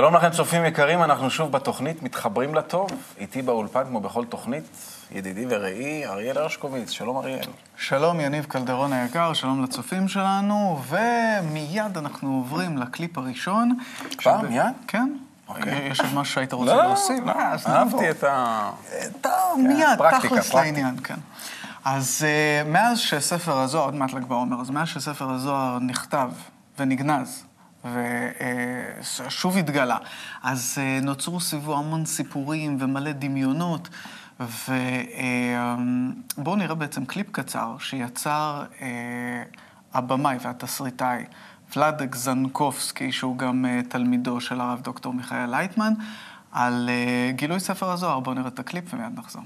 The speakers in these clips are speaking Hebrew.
שלום לכם, צופים יקרים, אנחנו שוב בתוכנית מתחברים לטוב. איתי באולפן, כמו בכל תוכנית, ידידי ורעי, אריאל הרשקוביץ. שלום, אריאל. שלום, יניב קלדרון היקר, שלום לצופים שלנו, ומיד אנחנו עוברים לקליפ הראשון. כבר? שב- מיד? כן. אוקיי. יש עוד משהו שהיית רוצה לא, להוסיף? לא, אה, אז נעבור. אהבתי את ה... טוב, מיד, פרקטיקה, תכלס. לעניין, כן. אז אה, מאז שספר הזוהר, עוד מעט ל"ג בעומר, אז מאז שספר הזוהר נכתב ונגנז, ושוב התגלה, אז אה, נוצרו סביבו המון סיפורים ומלא דמיונות, ובואו נראה בעצם קליפ קצר שיצר אה, הבמאי והתסריטאי. ולאדק זנקובסקי, שהוא גם אה, תלמידו של הרב דוקטור מיכאל לייטמן, על אה, גילוי ספר הזוהר. בואו נראה את הקליפ ומיד נחזור.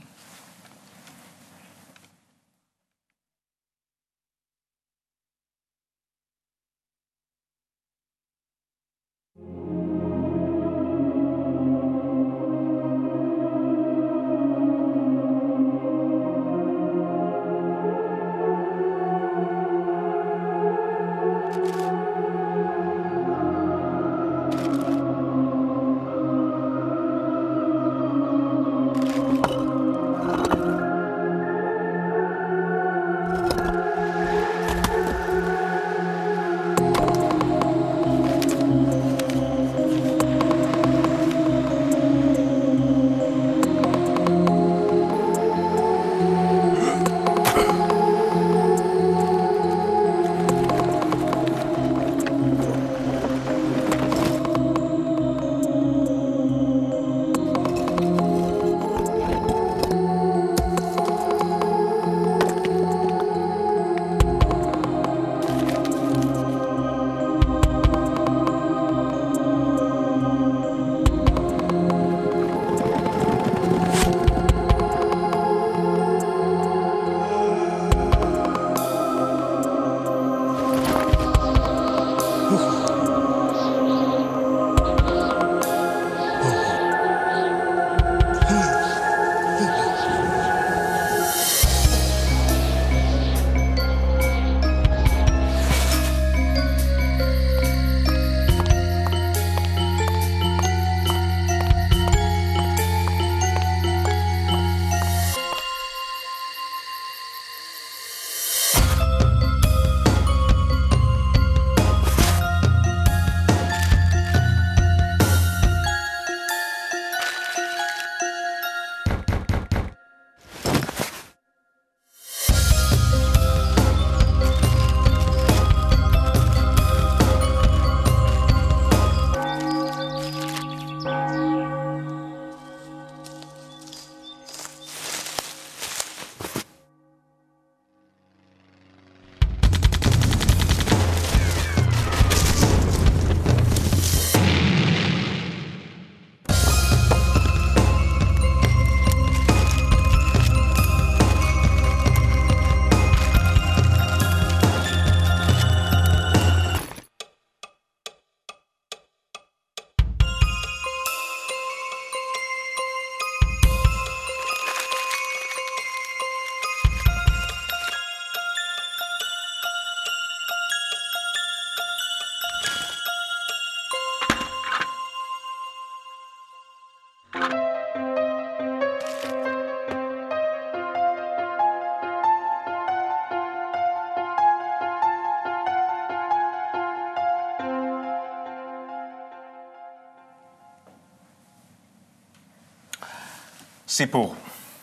סיפור.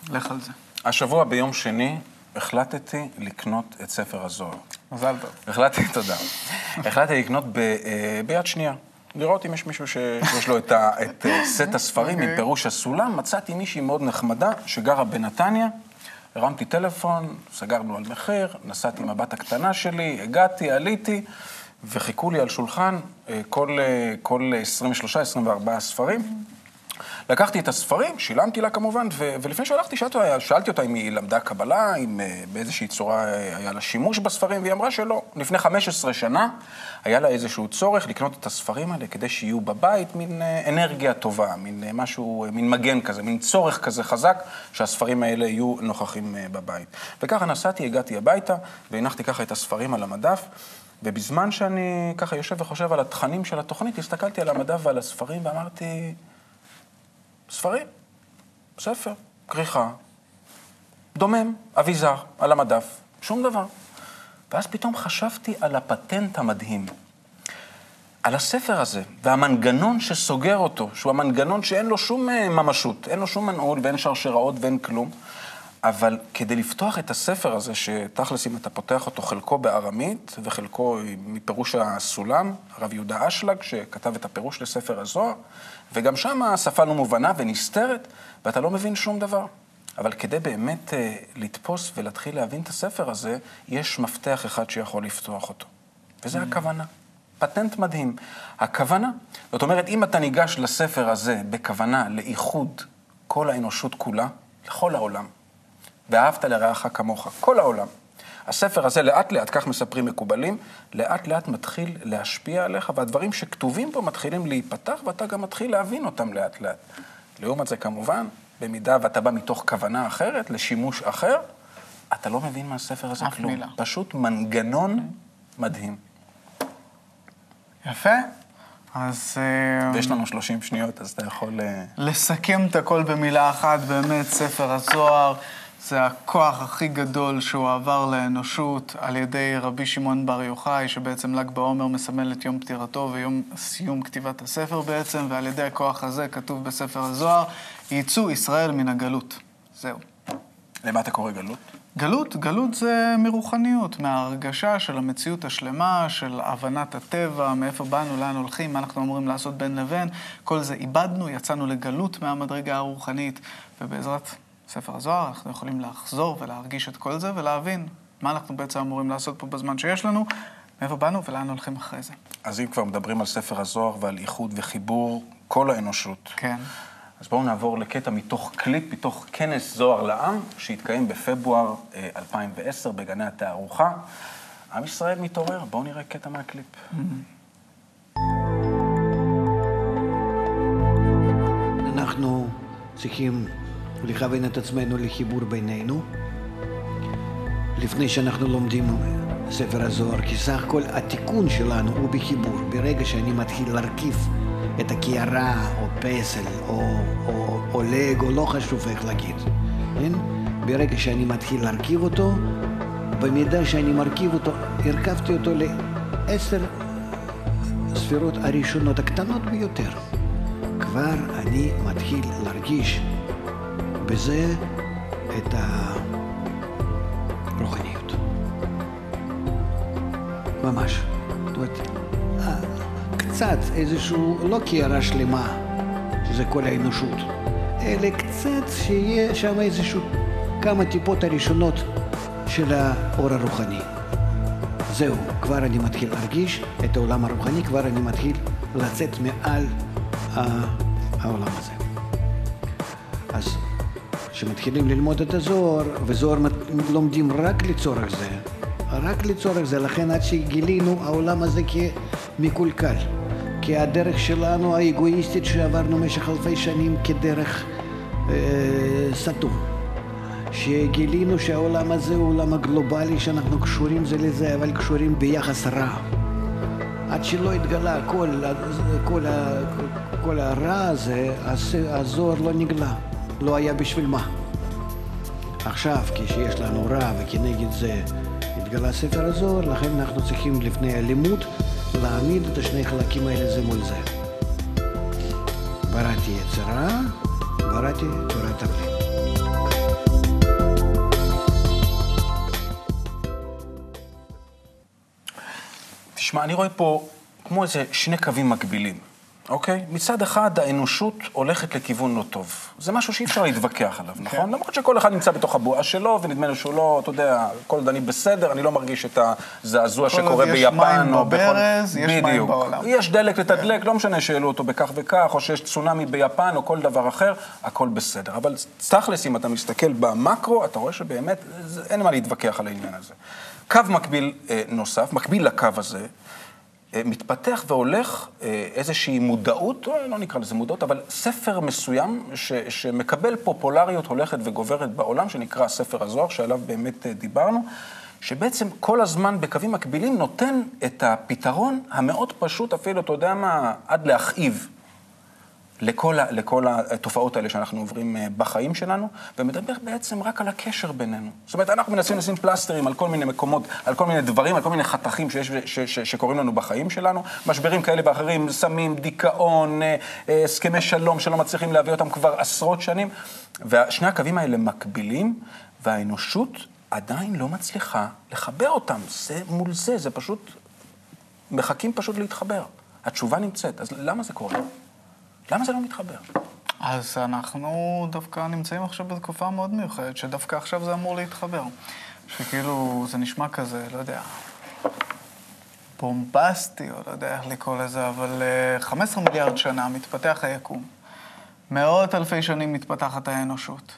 לך על זה. השבוע ביום שני החלטתי לקנות את ספר הזוהר. מזל טוב. החלטתי, תודה. החלטתי לקנות ב, אה, ביד שנייה. לראות אם יש מישהו שיש לו את, ה, את אה, סט הספרים עם אוקיי. פירוש הסולם. מצאתי מישהי מאוד נחמדה שגרה בנתניה. הרמתי טלפון, סגרנו על מחיר, נסעתי עם הבת הקטנה שלי, הגעתי, עליתי, וחיכו לי על שולחן אה, כל, כל 23-24 ספרים. לקחתי את הספרים, שילמתי לה כמובן, ו- ולפני שהלכתי שאלתי שאלתי אותה אם היא למדה קבלה, אם uh, באיזושהי צורה uh, היה לה שימוש בספרים, והיא אמרה שלא. לפני 15 שנה היה לה איזשהו צורך לקנות את הספרים האלה כדי שיהיו בבית, מין uh, אנרגיה טובה, מין משהו, מין מגן כזה, מין צורך כזה חזק, שהספרים האלה יהיו נוכחים בבית. וככה נסעתי, הגעתי הביתה, והנחתי ככה את הספרים על המדף. ובזמן שאני ככה יושב וחושב על התכנים של התוכנית, הסתכלתי על המדף ועל הספרים ואמרתי, ספרים, ספר, כריכה, דומם, אביזר, על המדף, שום דבר. ואז פתאום חשבתי על הפטנט המדהים. על הספר הזה, והמנגנון שסוגר אותו, שהוא המנגנון שאין לו שום אה, ממשות, אין לו שום מנעול ואין שרשראות ואין כלום, אבל כדי לפתוח את הספר הזה, שתכלס אם אתה פותח אותו חלקו בארמית וחלקו מפירוש הסולם, הרב יהודה אשלג, שכתב את הפירוש לספר הזוהר, וגם שם השפה לא מובנה ונסתרת, ואתה לא מבין שום דבר. אבל כדי באמת אה, לתפוס ולהתחיל להבין את הספר הזה, יש מפתח אחד שיכול לפתוח אותו, וזה mm. הכוונה. פטנט מדהים. הכוונה, זאת אומרת, אם אתה ניגש לספר הזה בכוונה לאיחוד כל האנושות כולה, לכל העולם, ואהבת לרעך כמוך, כל העולם. הספר הזה לאט לאט, כך מספרים מקובלים, לאט לאט מתחיל להשפיע עליך, והדברים שכתובים פה מתחילים להיפתח, ואתה גם מתחיל להבין אותם לאט לאט. לעומת זה כמובן, במידה ואתה בא מתוך כוונה אחרת, לשימוש אחר, אתה לא מבין מהספר הזה כלום. מילה. פשוט מנגנון מדהים. יפה. אז... אה, ויש לנו 30 שניות, אז אתה יכול... אה, לסכם את הכל במילה אחת, באמת, ספר הזוהר. זה הכוח הכי גדול שהוא עבר לאנושות על ידי רבי שמעון בר יוחאי, שבעצם ל"ג בעומר מסמל את יום פטירתו ויום סיום כתיבת הספר בעצם, ועל ידי הכוח הזה כתוב בספר הזוהר, יצאו ישראל מן הגלות. זהו. למה אתה קורא גלות? גלות, גלות זה מרוחניות, מההרגשה של המציאות השלמה, של הבנת הטבע, מאיפה באנו, לאן הולכים, מה אנחנו אמורים לעשות בין לבין. כל זה איבדנו, יצאנו לגלות מהמדרגה הרוחנית, ובעזרת ספר הזוהר, אנחנו יכולים לחזור ולהרגיש את כל זה ולהבין מה אנחנו בעצם אמורים לעשות פה בזמן שיש לנו, מאיפה באנו ולאן הולכים אחרי זה. אז אם כבר מדברים על ספר הזוהר ועל איחוד וחיבור כל האנושות. כן. אז בואו נעבור לקטע מתוך קליפ, מתוך כנס זוהר לעם, שהתקיים בפברואר 2010 אה, בגני התערוכה. עם ישראל מתעורר, בואו נראה קטע מהקליפ. אנחנו צריכים לכוון את עצמנו לחיבור בינינו, לפני שאנחנו לומדים ספר הזוהר, כי סך הכל התיקון שלנו הוא בחיבור. ברגע שאני מתחיל להרכיב את הקערה, או פסל, או, או, או לג, או לא חשוב איך להגיד, כן? ברגע שאני מתחיל להרכיב אותו, במידה שאני מרכיב אותו, הרכבתי אותו לעשר ספירות הראשונות הקטנות ביותר. כבר אני מתחיל להרגיש בזה את הרוחניות. ממש. זאת אומרת, אה, קצת איזשהו, לא קערה שלמה, שזה כל האנושות, אלא קצת שיהיה שם איזשהו כמה טיפות הראשונות של האור הרוחני. זהו, כבר אני מתחיל להרגיש את העולם הרוחני, כבר אני מתחיל לצאת מעל העולם הזה. אז כשמתחילים ללמוד את הזוהר, וזוהר לומדים רק לצורך זה, רק לצורך זה, לכן עד שגילינו העולם הזה כמקולקל, כי הדרך שלנו האגואיסטית שעברנו במשך אלפי שנים כדרך אה, סתום. שגילינו שהעולם הזה הוא עולם הגלובלי, שאנחנו קשורים זה לזה, אבל קשורים ביחס רע. עד שלא התגלה כל, כל, כל הרע הזה, הזוהר לא נגלה. לא היה בשביל מה. עכשיו, כשיש לנו רע וכנגד זה התגלה ספר הזוהר, לכן אנחנו צריכים לפני הלימוד להעמיד את השני חלקים האלה זה מול זה. בראתי יצרה, בראתי תורת הבלי. תשמע, אני רואה פה כמו איזה שני קווים מקבילים. אוקיי? מצד אחד, האנושות הולכת לכיוון לא טוב. זה משהו שאי אפשר להתווכח עליו, כן. נכון? למרות שכל אחד נמצא בתוך הבועה שלו, ונדמה לי שהוא לא, אתה יודע, כל עוד אני בסדר, אני לא מרגיש את הזעזוע כל עוד שקורה יש ביפן, מים או בכל... בברז, יש מים בדיוק. בעולם. יש דלק לתדלק, לא משנה שהעלו אותו בכך וכך, או שיש צונאמי ביפן, או כל דבר אחר, הכל בסדר. אבל תכלס, אם אתה מסתכל במקרו, אתה רואה שבאמת זה- אין מה להתווכח על העניין הזה. קו מקביל אה, נוסף, מקביל לקו הזה, מתפתח והולך אה, איזושהי מודעות, או לא נקרא לזה מודעות, אבל ספר מסוים ש, שמקבל פופולריות הולכת וגוברת בעולם, שנקרא ספר הזוהר, שעליו באמת אה, דיברנו, שבעצם כל הזמן בקווים מקבילים נותן את הפתרון המאוד פשוט, אפילו, אתה יודע מה, עד להכאיב. לכל, ה, לכל התופעות האלה שאנחנו עוברים אה, בחיים שלנו, ומדבר בעצם רק על הקשר בינינו. זאת אומרת, אנחנו מנסים לשים פלסטרים על כל מיני מקומות, על כל מיני דברים, על כל מיני חתכים שיש, ש, ש, שקורים לנו בחיים שלנו, משברים כאלה ואחרים, סמים, דיכאון, אה, אה, הסכמי שלום שלא מצליחים להביא אותם כבר עשרות שנים, ושני הקווים האלה מקבילים, והאנושות עדיין לא מצליחה לחבר אותם. זה מול זה, זה פשוט, מחכים פשוט להתחבר. התשובה נמצאת, אז למה זה קורה? למה זה לא מתחבר? אז אנחנו דווקא נמצאים עכשיו בתקופה מאוד מיוחדת, שדווקא עכשיו זה אמור להתחבר. שכאילו, זה נשמע כזה, לא יודע, בומבסטי, או לא יודע איך לקרוא לזה, אבל אה, 15 מיליארד שנה מתפתח היקום. מאות אלפי שנים מתפתחת האנושות.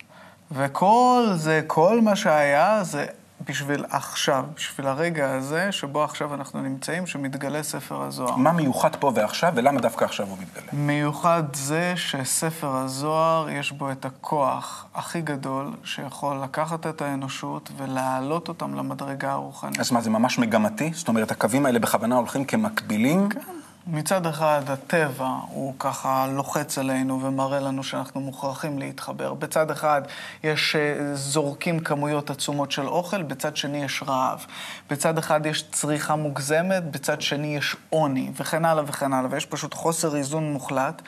וכל זה, כל מה שהיה, זה בשביל עכשיו, בשביל הרגע הזה, שבו עכשיו אנחנו נמצאים, שמתגלה ספר הזוהר. מה מיוחד פה ועכשיו, ולמה דווקא עכשיו הוא מתגלה? מיוחד זה שספר הזוהר, יש בו את הכוח הכי גדול שיכול לקחת את האנושות ולהעלות אותם למדרגה הרוחנית. אז מה, זה ממש מגמתי? זאת אומרת, הקווים האלה בכוונה הולכים כמקבילים? כן. מצד אחד, הטבע הוא ככה לוחץ עלינו ומראה לנו שאנחנו מוכרחים להתחבר. בצד אחד, יש אה, זורקים כמויות עצומות של אוכל, בצד שני יש רעב. בצד אחד יש צריכה מוגזמת, בצד שני יש עוני, וכן הלאה וכן הלאה. ויש פשוט חוסר איזון מוחלט.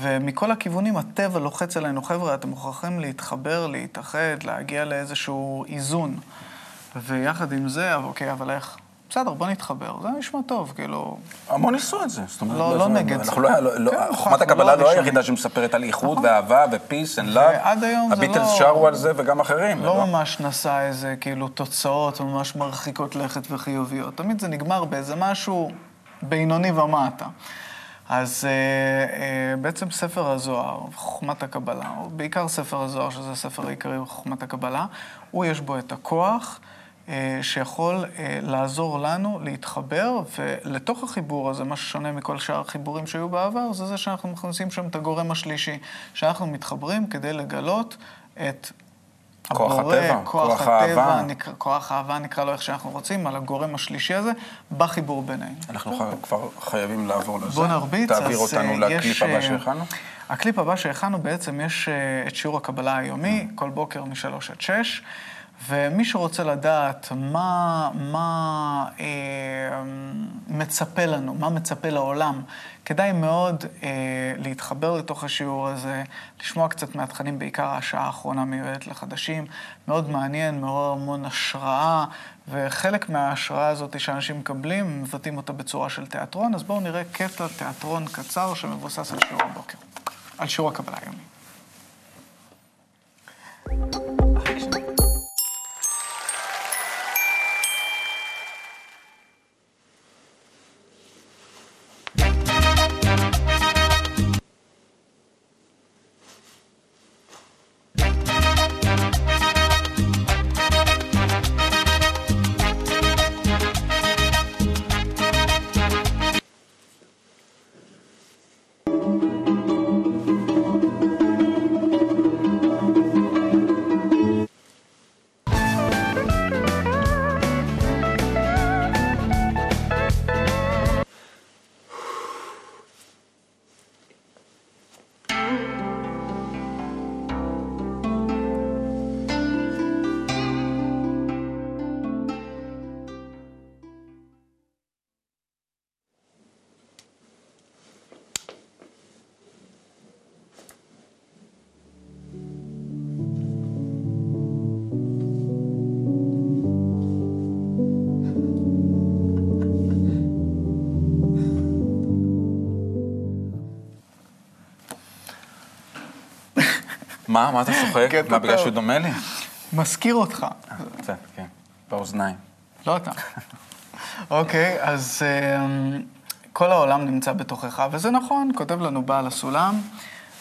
ומכל הכיוונים הטבע לוחץ עלינו, חבר'ה, אתם מוכרחים להתחבר, להתאחד, להגיע לאיזשהו איזון. ויחד עם זה, אוקיי, אבל איך? בסדר, בוא נתחבר. זה נשמע טוב, כאילו... המון ניסו את זה. זאת אומרת, לא- לא נגד אנחנו. לא, לא, לא, כן, חוכמת אנחנו הקבלה לא לא. היחידה שמספרת על איחוד נכון. ואהבה ופיס and love. ועד היום זה הביטלס לא- שרו על זה וגם אחרים. לא ממש נשא איזה כאילו תוצאות ממש מרחיקות לכת וחיוביות. תמיד זה נגמר באיזה משהו בינוני ומטה. אז אה, אה, בעצם ספר הזוהר, חוכמת הקבלה, או בעיקר ספר הזוהר, שזה הספר העיקרי בחוכמת הקבלה, הוא יש בו את הכוח שיכול אה, לעזור לנו להתחבר, ולתוך החיבור הזה, מה ששונה מכל שאר החיבורים שהיו בעבר, זה זה שאנחנו מכניסים שם את הגורם השלישי, שאנחנו מתחברים כדי לגלות את כוח הבורא, הטבע, כוח, כוח הטבע, האהבה. נקרא, כוח האהבה, נקרא לו איך שאנחנו רוצים, על הגורם השלישי הזה, בחיבור בינינו. אנחנו ח- כבר חייבים לעבור לזה. בוא נרביץ. תעביר אז, אותנו אה, לקליפ יש, הבא אה, שהכנו. הקליפ הבא שהכנו בעצם יש אה, את שיעור הקבלה היומי, כל בוקר מ-3 עד 6, ומי שרוצה לדעת מה, מה אה, מצפה לנו, מה מצפה לעולם, כדאי מאוד אה, להתחבר לתוך השיעור הזה, לשמוע קצת מהתכנים, בעיקר השעה האחרונה מיועדת לחדשים. מאוד מעניין, מעורר המון השראה, וחלק מההשראה הזאת שאנשים מקבלים, מבטאים אותה בצורה של תיאטרון, אז בואו נראה קטע תיאטרון קצר שמבוסס על שיעור הבוקר, על שיעור הקבלה היומי. מה? מה אתה צוחק? קטע מה, בגלל. שהוא דומה לי? מזכיר אותך. קצת, כן. באוזניים. לא אתה. אוקיי, אז אמ, כל העולם נמצא בתוכך, וזה נכון, כותב לנו בעל הסולם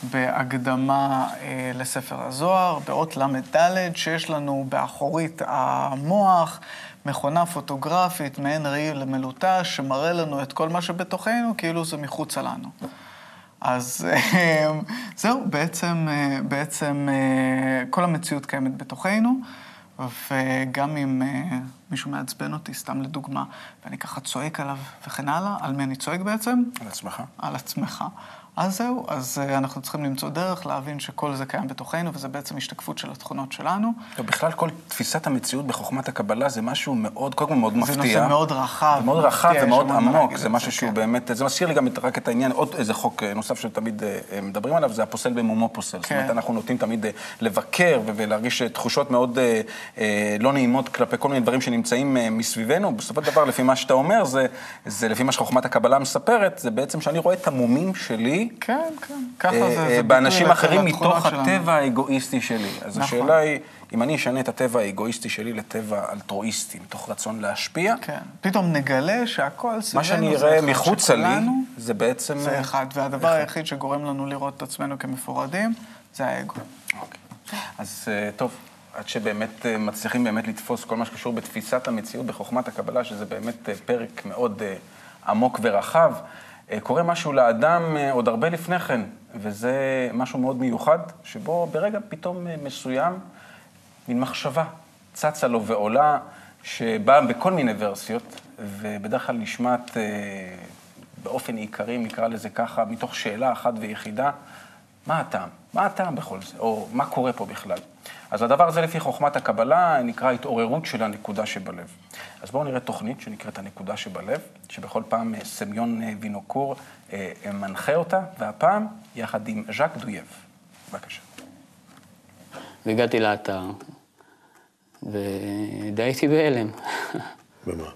בהקדמה אה, לספר הזוהר, באות ל"ד, שיש לנו באחורית המוח מכונה פוטוגרפית, מעין ראי למלוטש, שמראה לנו את כל מה שבתוכנו, כאילו זה מחוצה לנו. אז אמ, זהו, בעצם, אה, בעצם אה, כל המציאות קיימת בתוכנו, וגם אם אה, מישהו מעצבן אותי, סתם לדוגמה, ואני ככה צועק עליו וכן הלאה, על מי אני צועק בעצם? על עצמך. על עצמך. אז זהו, אז אה, אנחנו צריכים למצוא דרך להבין שכל זה קיים בתוכנו, וזה בעצם השתקפות של התכונות שלנו. ובכלל, כל תפיסת המציאות בחוכמת הקבלה זה משהו מאוד, קודם כל מאוד מפתיע. זה נושא מאוד רחב. זה מאוד רחב ומאוד מה עמוק, זה משהו שהוא כן. באמת, זה מזכיר לי גם רק את העניין, עוד איזה חוק אה, נוסף שתמיד אה, מדברים עליו, זה הפוסל במומו פוסל. זאת כן. אומרת, אנחנו נוטים תמיד לבקר ולהרגיש תחושות מאוד לא נעימות כלפי כל מיני דברים שנמצאים מסביבנו. בסופו של דבר, לפי מה שאתה אומר, זה, זה לפי מה שחוכמת הקבלה מספרת, זה בעצם שאני רואה את המומים שלי, כן, כן. ככה אה, זה, אה, זה באנשים אחרים מתוך. הטבע האגואיסטי שלי. אז נכון. השאלה היא, אם אני אשנה את הטבע האגואיסטי שלי לטבע אלטרואיסטי, מתוך רצון להשפיע, כן. פתאום נגלה שהכל סביבנו מה שאני אראה אחד, מחוצה לי, זה בעצם... זה אחד, והדבר היחיד שגורם לנו לראות את עצמנו כמפורדים, זה האגו. אוקיי. אז אה, טוב, עד שבאמת מצליחים באמת לתפוס כל מה שקשור בתפיסת המציאות בחוכמת הקבלה, שזה באמת פרק מאוד עמוק ורחב, קורה משהו לאדם אה, עוד הרבה לפני כן, וזה משהו מאוד מיוחד, שבו ברגע פתאום אה, מסוים, מין מחשבה צצה לו ועולה, שבאה בכל מיני ורסיות, ובדרך כלל נשמעת אה, באופן עיקרי, נקרא לזה ככה, מתוך שאלה אחת ויחידה, מה הטעם? מה הטעם בכל זה? או מה קורה פה בכלל? אז הדבר הזה, לפי חוכמת הקבלה, נקרא התעוררות של הנקודה שבלב. אז בואו נראה תוכנית שנקראת הנקודה שבלב, שבכל פעם אה, סמיון אה, וינוקור אה, מנחה אותה, והפעם יחד עם ז'אק דויב. בבקשה. והגעתי לאתר, ודי הייתי בהלם. במה?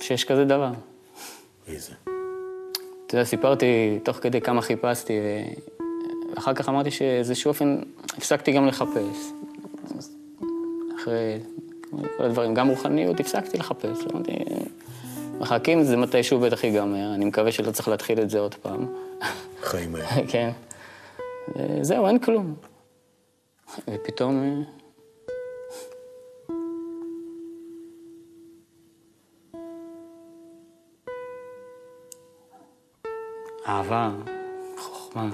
שיש כזה דבר. איזה? אתה יודע, סיפרתי תוך כדי כמה חיפשתי, ואחר כך אמרתי שאיזשהו אופן הפסקתי גם לחפש. אחרי כל הדברים, גם רוחניות, הפסקתי לחפש. אמרתי, מחכים, זה מתישהו בטח ייגמר, אני מקווה שלא צריך להתחיל את זה עוד פעם. חיים האלה. כן. וזהו, אין כלום. ופתאום... אהבה, חוכמה,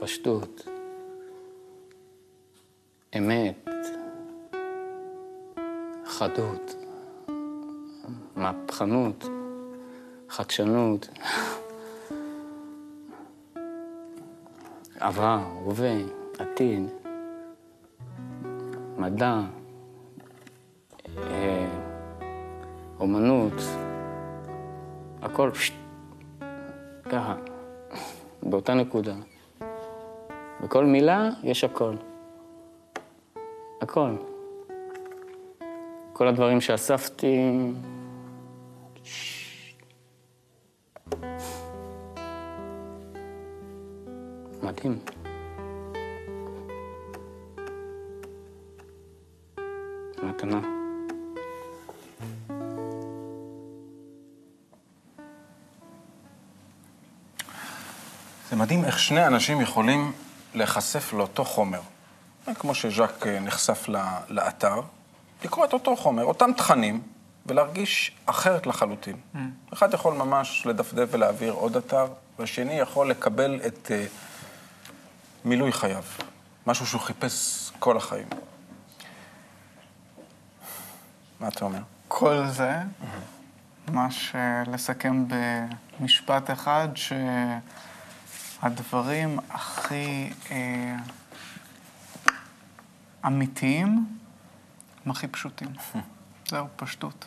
פשטות, אמת, חדות, מהפכנות, חדשנות. עבר, הווה, עתיד, מדע, אה, אומנות, הכל פשט, ככה, באותה נקודה. בכל מילה יש הכל. הכל. כל הדברים שאספתי, מדהים. מתנה. מדהים איך שני אנשים יכולים להיחשף לאותו חומר. כמו שז'אק אה, נחשף לאתר, לקרוא את אותו חומר, אותם תכנים, ולהרגיש אחרת לחלוטין. אחד יכול ממש לדפדף ולהעביר עוד אתר, והשני יכול לקבל את uh, מילוי חייו, משהו שהוא חיפש כל החיים. מה אתה אומר? כל זה, ממש אה, לסכם במשפט אחד, שהדברים הכי אה, אמיתיים הם הכי פשוטים. זהו, פשטות.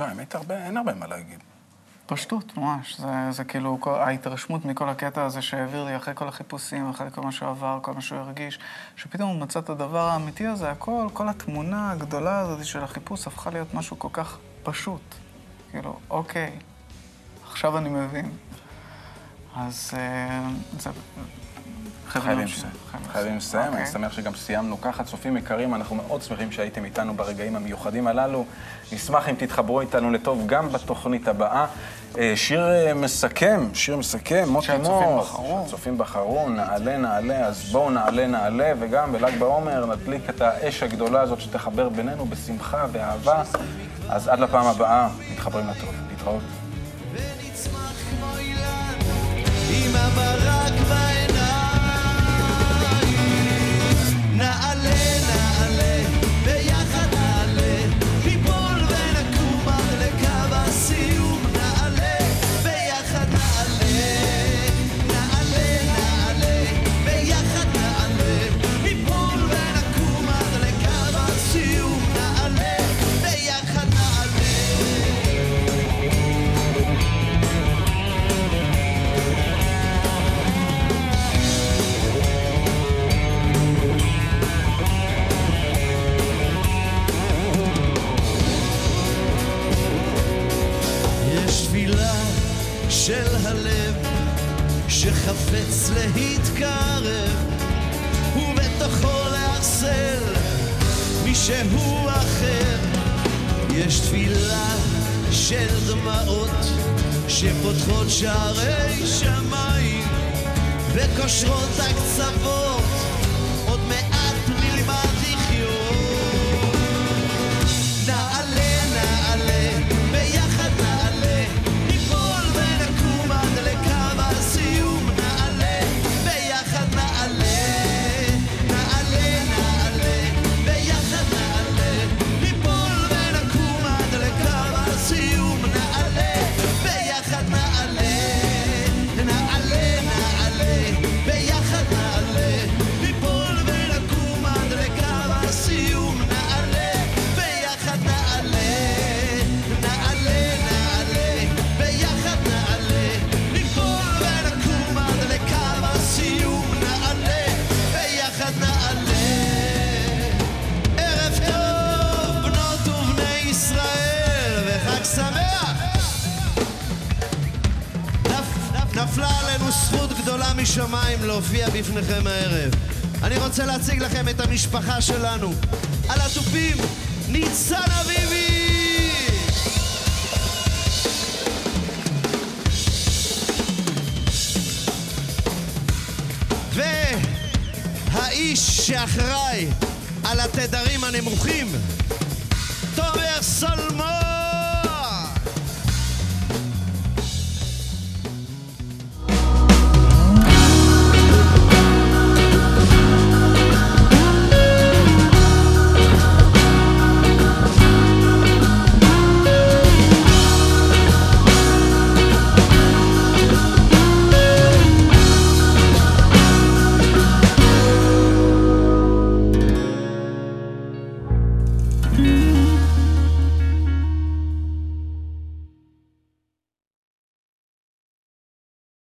לא, האמת, הרבה, אין הרבה מה להגיד. פשטות, ממש. זה, זה כאילו כל, ההתרשמות מכל הקטע הזה שהעביר לי אחרי כל החיפושים, אחרי כל מה שהוא עבר, כל מה שהוא הרגיש, שפתאום הוא מצא את הדבר האמיתי הזה, הכל, כל התמונה הגדולה הזאת של החיפוש הפכה להיות משהו כל כך פשוט. כאילו, אוקיי, עכשיו אני מבין. אז אה, זה... חייבים להמשיך. לסיים. חייבים לסיים, אני אוקיי. שמח שגם סיימנו ככה. צופים יקרים, אנחנו מאוד שמחים שהייתם איתנו ברגעים המיוחדים הללו. נשמח אם תתחברו איתנו לטוב גם בתוכנית הבאה. אה, שיר אה, מסכם, שיר מסכם, מוטי. בחרו. שהצופים בחרו, נעלה נעלה, אז בואו נעלה נעלה, וגם בל"ג בעומר נדליק את האש הגדולה הזאת שתחבר בינינו בשמחה ואהבה. אז עד לפעם הבאה, מתחברים לטוב. להתראות. goodbye. מישהו אחר. יש תפילה של דמעות שפותחות שערי שמיים וקושרות הקצוות להופיע בפניכם הערב. אני רוצה להציג לכם את המשפחה שלנו. על התופים, ניצן אביבי! והאיש שאחראי על התדרים הנמוכים,